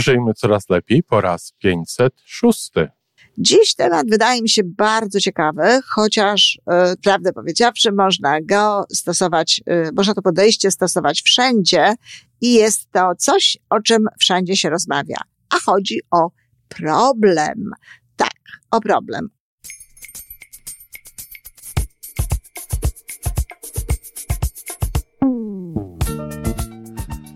Żyjmy coraz lepiej po raz 506. Dziś temat wydaje mi się bardzo ciekawy, chociaż e, prawdę powiedziawszy, można go stosować, e, można to podejście stosować wszędzie i jest to coś, o czym wszędzie się rozmawia. A chodzi o problem. Tak, o problem.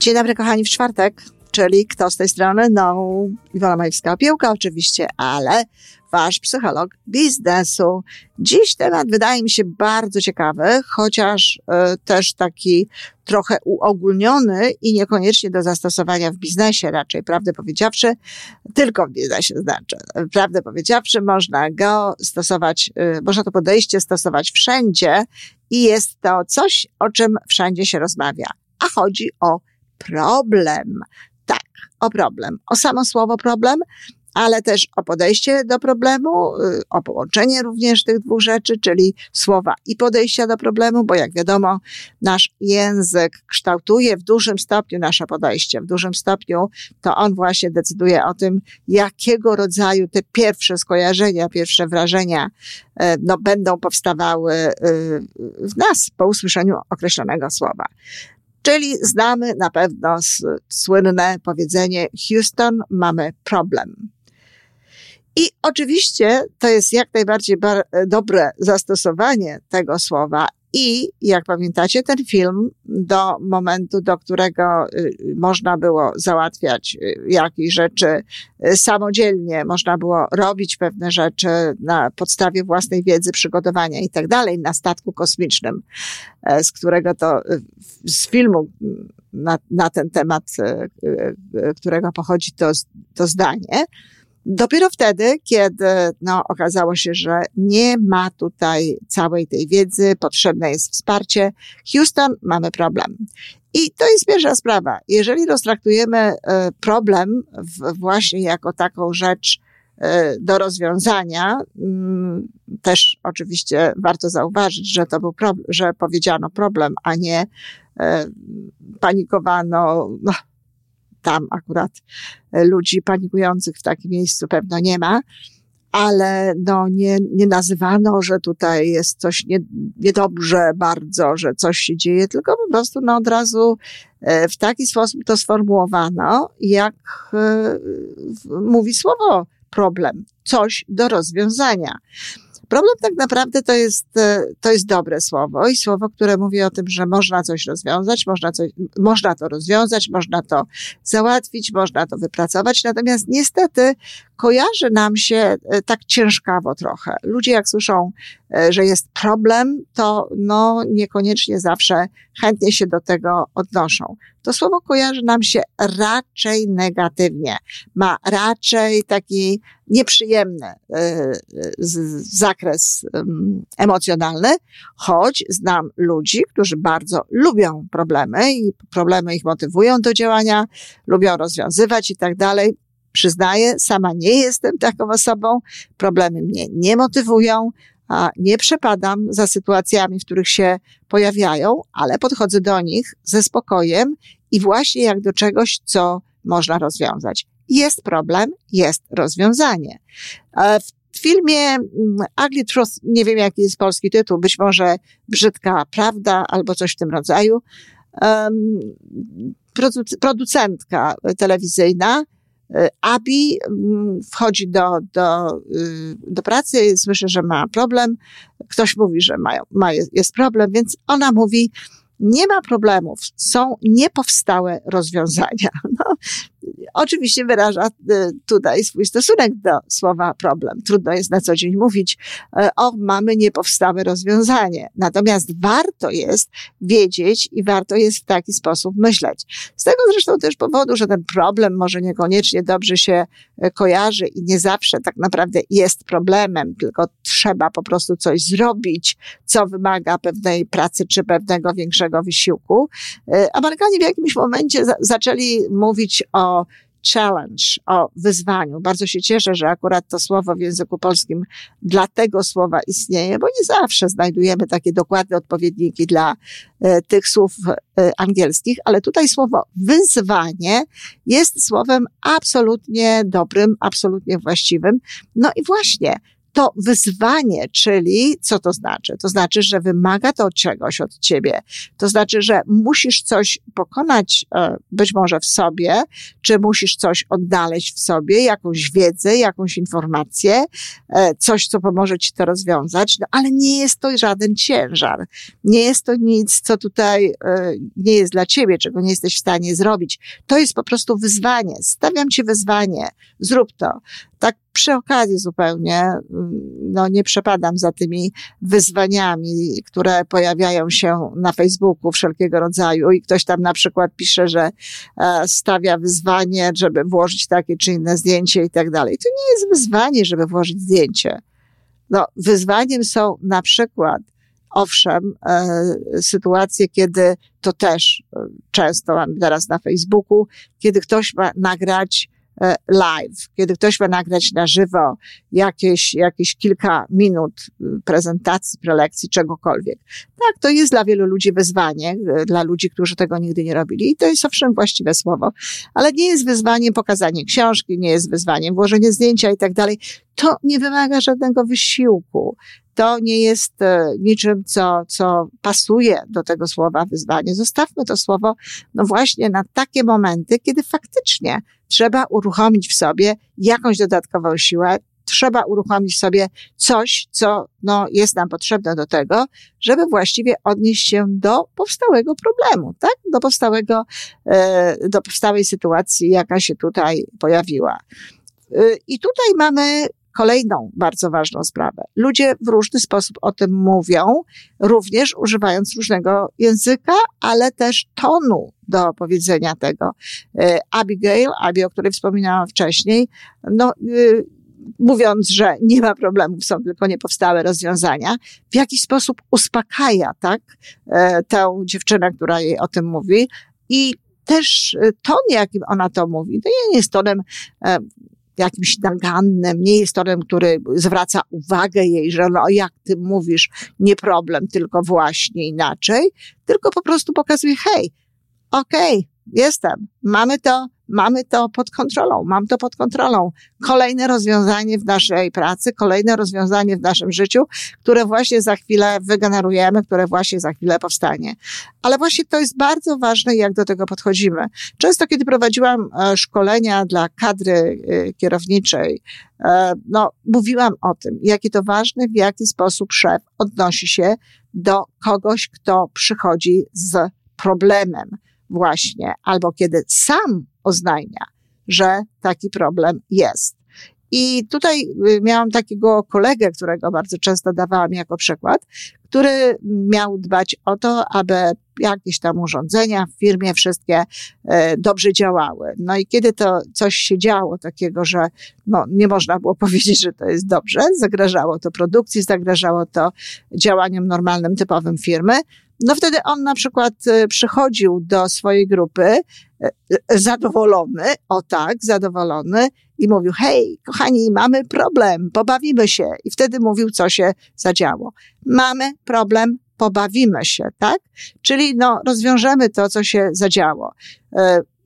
Dzień dobry, kochani, w czwartek, czyli kto z tej strony? No, Iwona Majewska-Opiełka oczywiście, ale wasz psycholog biznesu. Dziś temat wydaje mi się bardzo ciekawy, chociaż y, też taki trochę uogólniony i niekoniecznie do zastosowania w biznesie, raczej prawdę powiedziawszy, tylko w biznesie znaczy. Prawdę powiedziawszy, można go stosować, y, można to podejście stosować wszędzie i jest to coś, o czym wszędzie się rozmawia. A chodzi o problem. Tak, o problem. O samo słowo problem, ale też o podejście do problemu, y, o połączenie również tych dwóch rzeczy, czyli słowa i podejścia do problemu, bo jak wiadomo, nasz język kształtuje w dużym stopniu nasze podejście, w dużym stopniu to on właśnie decyduje o tym, jakiego rodzaju te pierwsze skojarzenia, pierwsze wrażenia y, no, będą powstawały y, w nas po usłyszeniu określonego słowa. Czyli znamy na pewno słynne powiedzenie Houston, mamy problem. I oczywiście to jest jak najbardziej dobre zastosowanie tego słowa. I jak pamiętacie, ten film do momentu, do którego y, można było załatwiać y, jakieś rzeczy y, samodzielnie, można było robić pewne rzeczy na podstawie własnej wiedzy, przygotowania i tak dalej, na statku kosmicznym, e, z którego to, z filmu na, na ten temat, którego pochodzi to, to zdanie, Dopiero wtedy, kiedy no, okazało się, że nie ma tutaj całej tej wiedzy, potrzebne jest wsparcie, Houston, mamy problem. I to jest pierwsza sprawa. Jeżeli roztraktujemy e, problem właśnie jako taką rzecz e, do rozwiązania, mm, też oczywiście warto zauważyć, że to był problem, że powiedziano problem, a nie e, panikowano, no, tam akurat e, ludzi panikujących w takim miejscu pewno nie ma, ale no nie, nie nazywano, że tutaj jest coś nie, niedobrze bardzo, że coś się dzieje, tylko po prostu no od razu e, w taki sposób to sformułowano, jak e, mówi słowo problem, coś do rozwiązania. Problem tak naprawdę to jest, e, to jest dobre słowo i słowo, które mówi o tym, że można coś rozwiązać, można, coś, można to rozwiązać, można to załatwić, można to wypracować. Natomiast niestety kojarzy nam się e, tak ciężkawo trochę. Ludzie jak słyszą, e, że jest problem, to no niekoniecznie zawsze chętnie się do tego odnoszą. To słowo kojarzy nam się raczej negatywnie. Ma raczej taki nieprzyjemny e, zakres emocjonalny, choć znam ludzi, którzy bardzo lubią problemy i problemy ich motywują do działania, lubią rozwiązywać i tak dalej Przyznaję, sama nie jestem taką osobą, problemy mnie nie motywują, a nie przepadam za sytuacjami, w których się pojawiają, ale podchodzę do nich ze spokojem i właśnie jak do czegoś, co można rozwiązać. Jest problem, jest rozwiązanie. W filmie mm, Ugly Truth, nie wiem jaki jest polski tytuł, być może Brzydka Prawda albo coś w tym rodzaju, producentka telewizyjna E, Abi mm, wchodzi do, do, y, do pracy, słyszy, że ma problem. Ktoś mówi, że ma, ma, jest problem, więc ona mówi, Nie ma problemów, są niepowstałe rozwiązania. No, oczywiście wyraża y, tutaj swój stosunek do słowa problem. Trudno jest na co dzień mówić, e, o, mamy niepowstałe rozwiązanie. Natomiast warto jest wiedzieć i warto jest w taki sposób myśleć. Z tego zresztą też powodu, że ten problem może niekoniecznie dobrze się e, kojarzy i nie zawsze tak naprawdę jest problemem, tylko trzeba po prostu coś zrobić, co wymaga pewnej pracy czy pewnego większego wysiłku. E, Amerykanie w jakimś momencie za zaczęli mówić o challenge, o wyzwaniu. Bardzo się cieszę, że akurat to słowo w języku polskim dla tego słowa istnieje, bo nie zawsze znajdujemy takie dokładne odpowiedniki dla e, tych słów e, angielskich, ale tutaj słowo wyzwanie jest słowem absolutnie dobrym, absolutnie właściwym. No i właśnie, to wyzwanie, czyli co to znaczy? To znaczy, że wymaga to czegoś od ciebie. To znaczy, że musisz coś pokonać e, być może w sobie, czy musisz coś odnaleźć w sobie, jakąś wiedzę, jakąś informację, e, coś, co pomoże ci to rozwiązać, no ale nie jest to żaden ciężar. Nie jest to nic, co tutaj e, nie jest dla ciebie, czego nie jesteś w stanie zrobić. To jest po prostu wyzwanie. Stawiam ci wyzwanie. Zrób to tak przy okazji zupełnie, mm, no nie przepadam za tymi wyzwaniami, które pojawiają się na Facebooku wszelkiego rodzaju i ktoś tam na przykład pisze, że e, stawia wyzwanie, żeby włożyć takie czy inne zdjęcie i tak dalej. To nie jest wyzwanie, żeby włożyć zdjęcie. No, wyzwaniem są na przykład Owszem, e, sytuacje, kiedy to też e, często mam teraz na Facebooku, kiedy ktoś ma nagrać live, kiedy ktoś ma nagrać na żywo jakieś, jakieś kilka minut y, prezentacji, prelekcji, czegokolwiek. Tak, to jest dla wielu ludzi wyzwanie, y, dla ludzi, którzy tego nigdy nie robili i to jest owszem właściwe słowo, ale nie jest wyzwaniem pokazanie książki, nie jest wyzwaniem włożenie zdjęcia i tak dalej. To nie wymaga żadnego wysiłku to nie jest e, niczym, co, co pasuje do tego słowa wyzwanie. Zostawmy to słowo, no właśnie na takie momenty, kiedy faktycznie trzeba uruchomić w sobie jakąś dodatkową siłę, trzeba uruchomić w sobie coś, co no, jest nam potrzebne do tego, żeby właściwie odnieść się do powstałego problemu, tak? Do powstałego, e, do powstałej sytuacji, jaka się tutaj pojawiła. E, I tutaj mamy kolejną bardzo ważną sprawę. Ludzie w różny sposób o tym mówią, również używając różnego języka, ale też tonu do powiedzenia tego. E, Abigail, Abi, o której wspominałam wcześniej, no, y, mówiąc, że nie ma problemów, są tylko niepowstałe rozwiązania, w jakiś sposób uspokaja, tak, e, tę dziewczynę, która jej o tym mówi i też ton, jakim ona to mówi, to nie jest tonem e, jakimś nagannym, nie jest tonem, który zwraca uwagę jej, że no jak ty mówisz, nie problem, tylko właśnie inaczej, tylko po prostu pokazuje, hej, okej, okay, jestem, mamy to, mamy to pod kontrolą, mam to pod kontrolą. Kolejne rozwiązanie w naszej pracy, kolejne rozwiązanie w naszym życiu, które właśnie za chwilę wygenerujemy, które właśnie za chwilę powstanie. Ale właśnie to jest bardzo ważne, jak do tego podchodzimy. Często, kiedy prowadziłam e, szkolenia dla kadry e, kierowniczej, e, no, mówiłam o tym, jakie to ważne, w jaki sposób szef odnosi się do kogoś, kto przychodzi z problemem właśnie, albo kiedy sam oznajmia, że taki problem jest. I tutaj y, miałam takiego kolegę, którego bardzo często dawałam jako przykład, który miał dbać o to, aby jakieś tam urządzenia w firmie wszystkie e, dobrze działały. No i kiedy to coś się działo takiego, że no, nie można było powiedzieć, że to jest dobrze, zagrażało to produkcji, zagrażało to działaniom normalnym, typowym firmy, no wtedy on na przykład e, przychodził do swojej grupy e, e, zadowolony, o tak, zadowolony i mówił, hej, kochani, mamy problem, pobawimy się. I wtedy mówił, co się zadziało. Mamy problem, pobawimy się, tak? Czyli no, rozwiążemy to, co się zadziało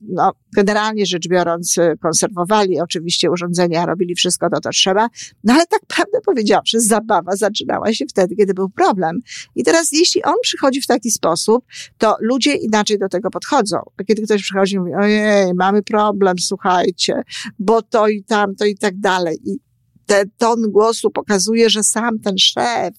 no, generalnie rzecz biorąc, y, konserwowali oczywiście urządzenia, robili wszystko to, co trzeba, no ale tak prawdę powiedziawszy, zabawa zaczynała się wtedy, kiedy był problem. I teraz, jeśli on przychodzi w taki sposób, to ludzie inaczej do tego podchodzą. Kiedy ktoś przychodzi i mówi, ojej, mamy problem, słuchajcie, bo to i tamto i tak dalej. I ten ton głosu pokazuje, że sam ten szef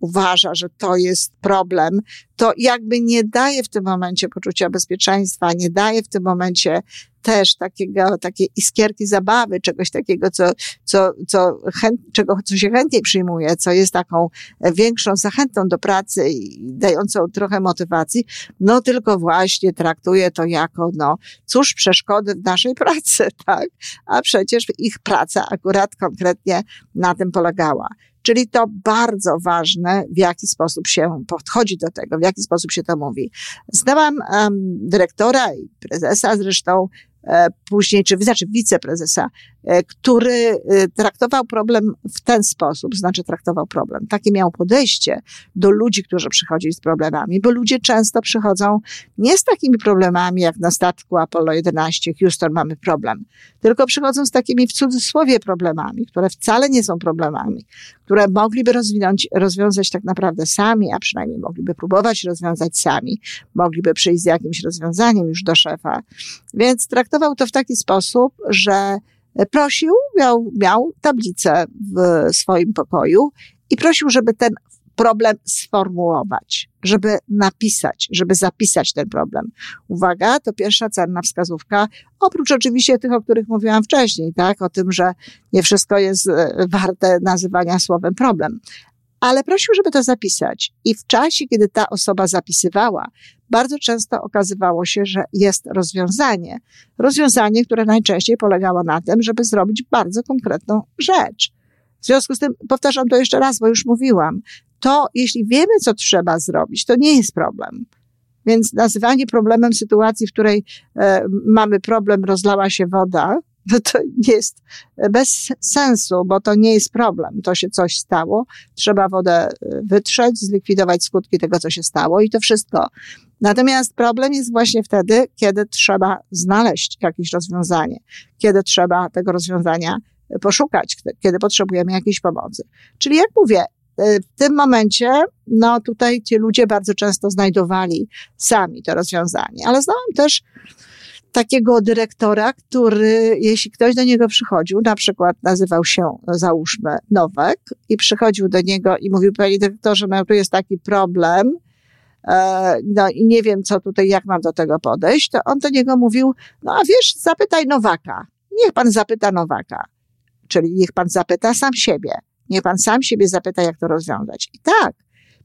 uważa, że to jest problem, to jakby nie daje w tym momencie poczucia bezpieczeństwa, nie daje w tym momencie też takiego, takiej iskierki zabawy, czegoś takiego, co, co, co, chęt, czego, co się chętniej przyjmuje, co jest taką większą zachętą do pracy i dającą trochę motywacji, no tylko właśnie traktuje to jako, no, cóż, przeszkody w naszej pracy, tak? A przecież ich praca akurat konkretnie na tym polegała. Czyli to bardzo ważne, w jaki sposób się podchodzi do tego, w jaki sposób się to mówi. Znałam um, dyrektora i prezesa zresztą później, czy znaczy wiceprezesa, e, który e, traktował problem w ten sposób, znaczy traktował problem. Takie miał podejście do ludzi, którzy przychodzili z problemami, bo ludzie często przychodzą nie z takimi problemami, jak na statku Apollo 11, Houston mamy problem, tylko przychodzą z takimi w cudzysłowie problemami, które wcale nie są problemami, które mogliby rozwinąć, rozwiązać tak naprawdę sami, a przynajmniej mogliby próbować rozwiązać sami, mogliby przyjść z jakimś rozwiązaniem już do szefa. Więc traktował to w taki sposób, że prosił, miał, miał tablicę w swoim pokoju i prosił, żeby ten problem sformułować, żeby napisać, żeby zapisać ten problem. Uwaga, to pierwsza cenna wskazówka, oprócz oczywiście tych, o których mówiłam wcześniej, tak, o tym, że nie wszystko jest e, warte nazywania słowem problem. Ale prosił, żeby to zapisać. I w czasie, kiedy ta osoba zapisywała, bardzo często okazywało się, że jest rozwiązanie. Rozwiązanie, które najczęściej polegało na tym, żeby zrobić bardzo konkretną rzecz. W związku z tym, powtarzam to jeszcze raz, bo już mówiłam, to jeśli wiemy, co trzeba zrobić, to nie jest problem. Więc nazywanie problemem sytuacji, w której e, mamy problem, rozlała się woda, no to jest bez sensu, bo to nie jest problem. To się coś stało, trzeba wodę e, wytrzeć, zlikwidować skutki tego, co się stało i to wszystko. Natomiast problem jest właśnie wtedy, kiedy trzeba znaleźć jakieś rozwiązanie, kiedy trzeba tego rozwiązania poszukać, kiedy potrzebujemy jakiejś pomocy. Czyli jak mówię, E, w tym momencie, no tutaj ci ludzie bardzo często znajdowali sami to rozwiązanie, ale znałam też takiego dyrektora, który, jeśli ktoś do niego przychodził, na przykład nazywał się, załóżmy, Nowek i przychodził do niego i mówił, panie dyrektorze, no tu jest taki problem, e, no i nie wiem, co tutaj, jak mam do tego podejść, to on do niego mówił, no a wiesz, zapytaj Nowaka. Niech pan zapyta Nowaka. Czyli niech pan zapyta sam siebie. Niech pan sam siebie zapyta, jak to rozwiązać. I tak,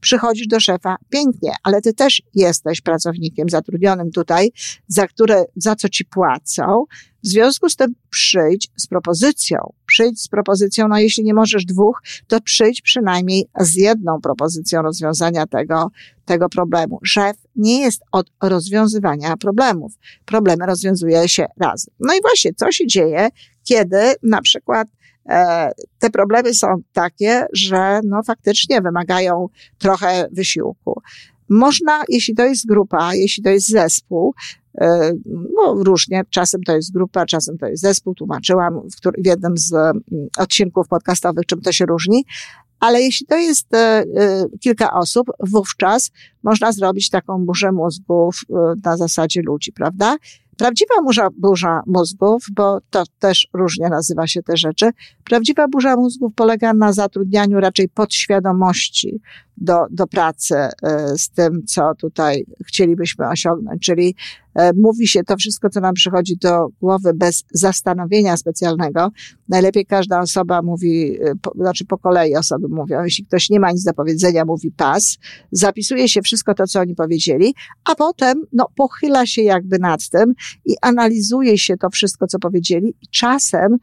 przychodzisz do szefa, pięknie, ale ty też jesteś pracownikiem zatrudnionym tutaj, za które, za co ci płacą. W związku z tym przyjdź z propozycją. Przyjdź z propozycją, no jeśli nie możesz dwóch, to przyjdź przynajmniej z jedną propozycją rozwiązania tego, tego problemu. Szef nie jest od rozwiązywania problemów. Problemy rozwiązuje się razem. No i właśnie, co się dzieje, kiedy na przykład E, te problemy są takie, że no faktycznie wymagają trochę wysiłku. Można, jeśli to jest grupa, jeśli to jest zespół, no różnie, czasem to jest grupa, czasem to jest zespół, tłumaczyłam w, w jednym z mm, odcinków podcastowych, czym to się różni, ale jeśli to jest e, kilka osób, wówczas można zrobić taką burzę mózgów na zasadzie ludzi, prawda? Prawdziwa burza, burza mózgów, bo to też różnie nazywa się te rzeczy, prawdziwa burza mózgów polega na zatrudnianiu raczej podświadomości do, do pracy e, z tym, co tutaj chcielibyśmy osiągnąć. Czyli e, mówi się to wszystko, co nam przychodzi do głowy bez zastanowienia specjalnego. Najlepiej każda osoba mówi, po, znaczy po kolei osoby mówią, jeśli ktoś nie ma nic do powiedzenia, mówi pas, zapisuje się wszystko to, co oni powiedzieli, a potem no, pochyla się jakby nad tym i analizuje się to wszystko, co powiedzieli czasem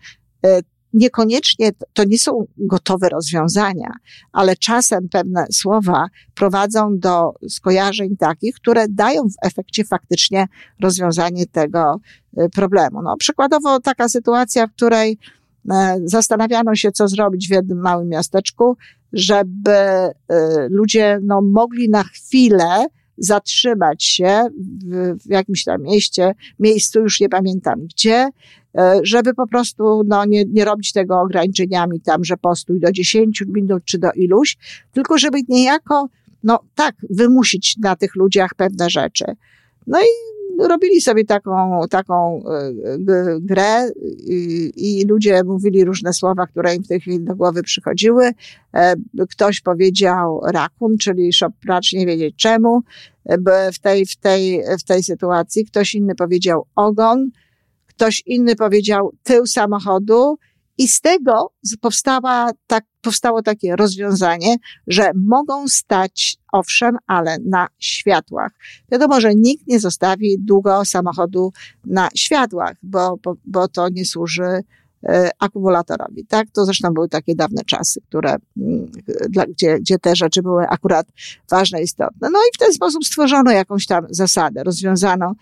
niekoniecznie to nie są gotowe rozwiązania, ale czasem pewne słowa prowadzą do skojarzeń takich, które dają w efekcie faktycznie rozwiązanie tego y, problemu. No, przykładowo taka sytuacja, w której e, zastanawiano się, co zrobić w jednym małym miasteczku, żeby y, ludzie no, mogli na chwilę zatrzymać się w, w jakimś tam mieście, miejscu, już nie pamiętam gdzie, e, żeby po prostu no, nie, nie robić tego ograniczeniami tam, że postój do 10 minut czy do iluś, tylko żeby niejako, no tak, wymusić na tych ludziach pewne rzeczy. No i robili sobie taką, taką grę i, ludzie mówili różne słowa, które im w tej chwili do głowy przychodziły. Ktoś powiedział rakun, czyli szopracz nie wiedzieć czemu w tej, w tej, w tej sytuacji. Ktoś inny powiedział ogon, ktoś inny powiedział tył samochodu i z tego powstała, tak, powstało takie rozwiązanie, że mogą stać, owszem, ale na światłach. Wiadomo, że nikt nie zostawi długo samochodu na światłach, bo, bo, bo to nie służy e, akumulatorowi. Tak? To zresztą były takie dawne czasy, które, mm, gdzie, gdzie te rzeczy były akurat ważne, istotne. No i w ten sposób stworzono jakąś tam zasadę, rozwiązano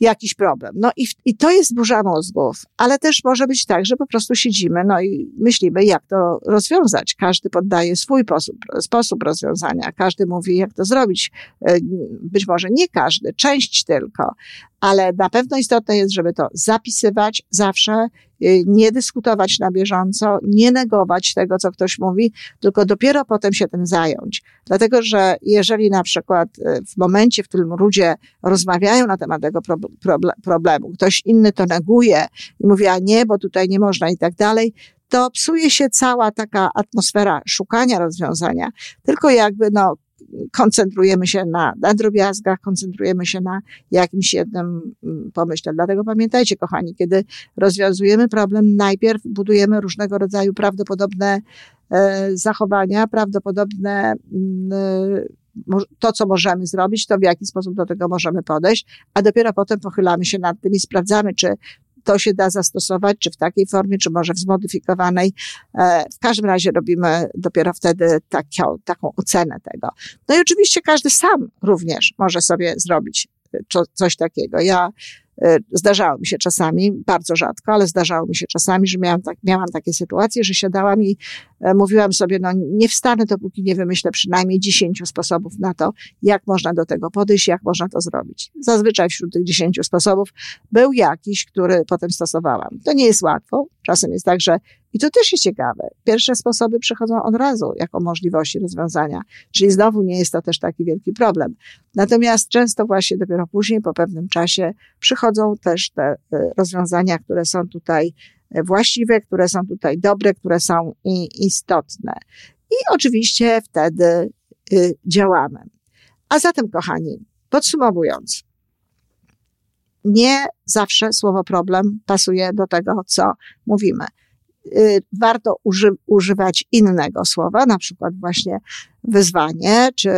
jakiś problem. No i, i to jest burza mózgów, ale też może być tak, że po prostu siedzimy, no i myślimy, jak to rozwiązać. Każdy poddaje swój sposób, sposób rozwiązania, każdy mówi, jak to zrobić. E, być może nie każdy, część tylko, ale na pewno istotne jest, żeby to zapisywać zawsze, y, nie dyskutować na bieżąco, nie negować tego, co ktoś mówi, tylko dopiero potem się tym zająć. Dlatego, że jeżeli na przykład y, w momencie, w którym ludzie rozmawiają na temat tego problemu, ktoś inny to neguje i mówi, a nie, bo tutaj nie można i tak dalej, to psuje się cała taka atmosfera szukania rozwiązania, tylko jakby no, koncentrujemy się na, na drobiazgach, koncentrujemy się na jakimś jednym mm, pomyśle. Dlatego pamiętajcie, kochani, kiedy rozwiązujemy problem, najpierw budujemy różnego rodzaju prawdopodobne e, zachowania, prawdopodobne mm, e, to, co możemy zrobić, to w jaki sposób do tego możemy podejść, a dopiero potem pochylamy się nad tym i sprawdzamy, czy to się da zastosować, czy w takiej formie, czy może w zmodyfikowanej. E, w każdym razie robimy dopiero wtedy taką, taką ocenę tego. No i oczywiście każdy sam również może sobie zrobić e, coś takiego. Ja zdarzało mi się czasami, bardzo rzadko, ale zdarzało mi się czasami, że miałam, tak, miałam takie sytuacje, że siadałam i e, mówiłam sobie, no nie wstanę, dopóki nie wymyślę przynajmniej dziesięciu sposobów na to, jak można do tego podejść, jak można to zrobić. Zazwyczaj wśród tych dziesięciu sposobów był jakiś, który potem stosowałam. To nie jest łatwo. Czasem jest tak, że i to też jest ciekawe. Pierwsze sposoby przychodzą od razu jako możliwości rozwiązania, czyli znowu nie jest to też taki wielki problem. Natomiast często właśnie dopiero później, po pewnym czasie, przychodzą też te e, rozwiązania, które są tutaj e, właściwe, które są tutaj dobre, które są istotne. I oczywiście wtedy y, działamy. A zatem, kochani, podsumowując, nie zawsze słowo problem pasuje do tego, co mówimy. Y, warto uży, używać innego słowa, na przykład właśnie wyzwanie, czy,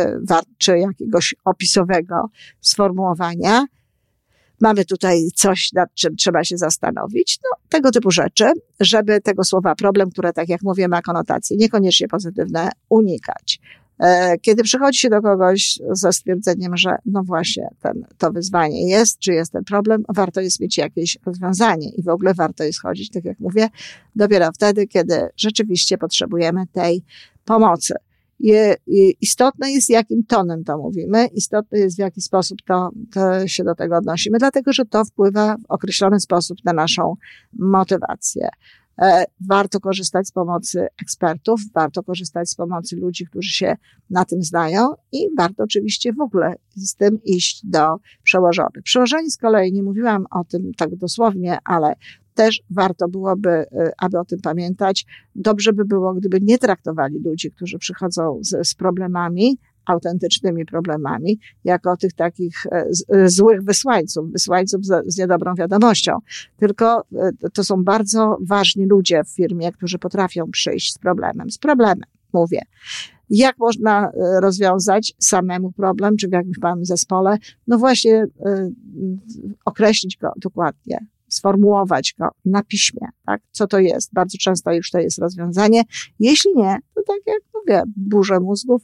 czy jakiegoś opisowego sformułowania. Mamy tutaj coś, nad czym trzeba się zastanowić. No, tego typu rzeczy, żeby tego słowa problem, które, tak jak mówię, ma konotacje niekoniecznie pozytywne, unikać. E, kiedy przychodzi się do kogoś ze stwierdzeniem, że no właśnie ten, to wyzwanie jest, czy jest ten problem, warto jest mieć jakieś rozwiązanie i w ogóle warto jest chodzić, tak jak mówię, dopiero wtedy, kiedy rzeczywiście potrzebujemy tej pomocy. I istotne jest, jakim tonem to mówimy, istotne jest, w jaki sposób to, to się do tego odnosimy, dlatego że to wpływa w określony sposób na naszą motywację. E, warto korzystać z pomocy ekspertów, warto korzystać z pomocy ludzi, którzy się na tym znają i warto oczywiście w ogóle z tym iść do przełożonych. Przełożeni z kolei, nie mówiłam o tym tak dosłownie, ale też warto byłoby, e, aby o tym pamiętać. Dobrze by było, gdyby nie traktowali ludzi, którzy przychodzą z, z problemami, autentycznymi problemami, jako tych takich e, e, złych wysłańców, wysłańców z, z niedobrą wiadomością. Tylko e, to są bardzo ważni ludzie w firmie, którzy potrafią przyjść z problemem, z problemem, mówię. Jak można rozwiązać samemu problem, czy w jakimś małym zespole? No właśnie, określić go dokładnie, sformułować go na piśmie, tak? Co to jest? Bardzo często już to jest rozwiązanie. Jeśli nie, to tak jak mówię, burze mózgów,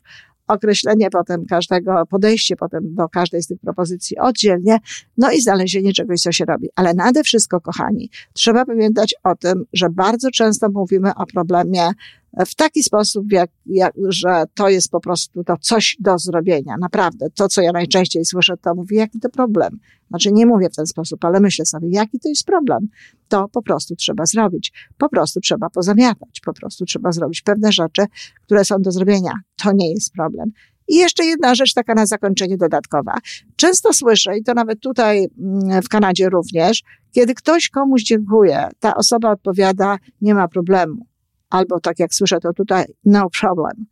określenie potem każdego, podejście potem do każdej z tych propozycji oddzielnie, no i znalezienie czegoś, co się robi. Ale nade wszystko, kochani, trzeba pamiętać o tym, że bardzo często mówimy o problemie w taki sposób, jak, jak, że to jest po prostu to coś do zrobienia. Naprawdę. To, co ja najczęściej słyszę, to mówię, jaki to problem. Znaczy nie mówię w ten sposób, ale myślę sobie, jaki to jest problem. To po prostu trzeba zrobić. Po prostu trzeba pozamiatać. Po prostu trzeba zrobić pewne rzeczy, które są do zrobienia. To nie jest problem. I jeszcze jedna rzecz taka na zakończenie dodatkowa. Często słyszę, i to nawet tutaj mm, w Kanadzie również, kiedy ktoś komuś dziękuje, ta osoba odpowiada, nie ma problemu. Albo tak jak słyszę to tutaj, no problem.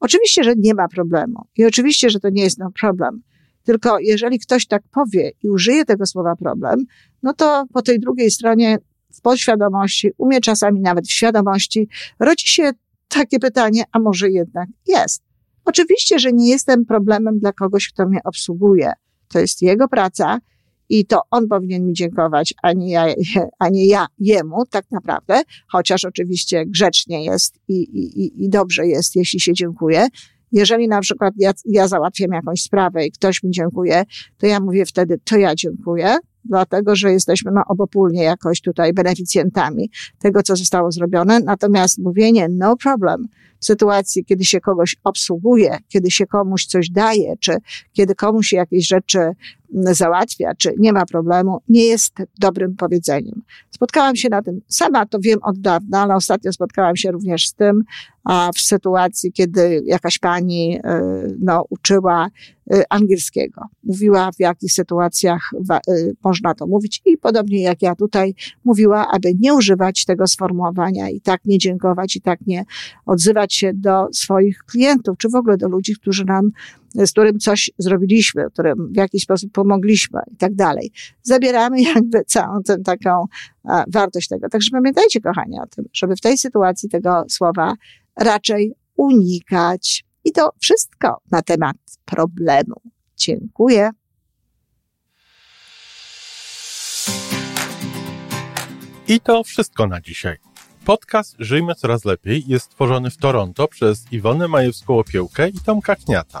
Oczywiście, że nie ma problemu. I oczywiście, że to nie jest no problem. Tylko jeżeli ktoś tak powie i użyje tego słowa problem, no to po tej drugiej stronie w podświadomości, umie czasami nawet w świadomości, rodzi się takie pytanie, a może jednak jest. Oczywiście, że nie jestem problemem dla kogoś, kto mnie obsługuje. To jest jego praca i to on powinien mi dziękować, a nie ja, a nie ja jemu, tak naprawdę, chociaż oczywiście grzecznie jest i, i, i dobrze jest, jeśli się dziękuję. Jeżeli na przykład ja, ja załatwiam jakąś sprawę i ktoś mi dziękuje, to ja mówię wtedy, to ja dziękuję, dlatego że jesteśmy no, obopólnie jakoś tutaj beneficjentami tego, co zostało zrobione. Natomiast mówienie no problem w sytuacji, kiedy się kogoś obsługuje, kiedy się komuś coś daje, czy kiedy komuś jakieś rzeczy załatwia, czy nie ma problemu, nie jest dobrym powiedzeniem. Spotkałam się na tym, sama to wiem od dawna, ale ostatnio spotkałam się również z tym, a w sytuacji, kiedy jakaś pani e, no, uczyła e, angielskiego. Mówiła, w jakich sytuacjach e, można to mówić i podobnie jak ja tutaj mówiła, aby nie używać tego sformułowania i tak nie dziękować i tak nie odzywać się do swoich klientów, czy w ogóle do ludzi, którzy nam z którym coś zrobiliśmy, którym w jakiś sposób pomogliśmy i tak dalej. Zabieramy jakby całą tę taką wartość tego. Także pamiętajcie, kochani, o tym, żeby w tej sytuacji tego słowa raczej unikać. I to wszystko na temat problemu. Dziękuję. I to wszystko na dzisiaj. Podcast Żyjmy Coraz Lepiej jest stworzony w Toronto przez Iwonę Majewską-Opiełkę i Tomka Kniata.